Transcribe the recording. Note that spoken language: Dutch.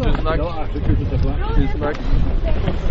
Tusen takk. Tusen takk.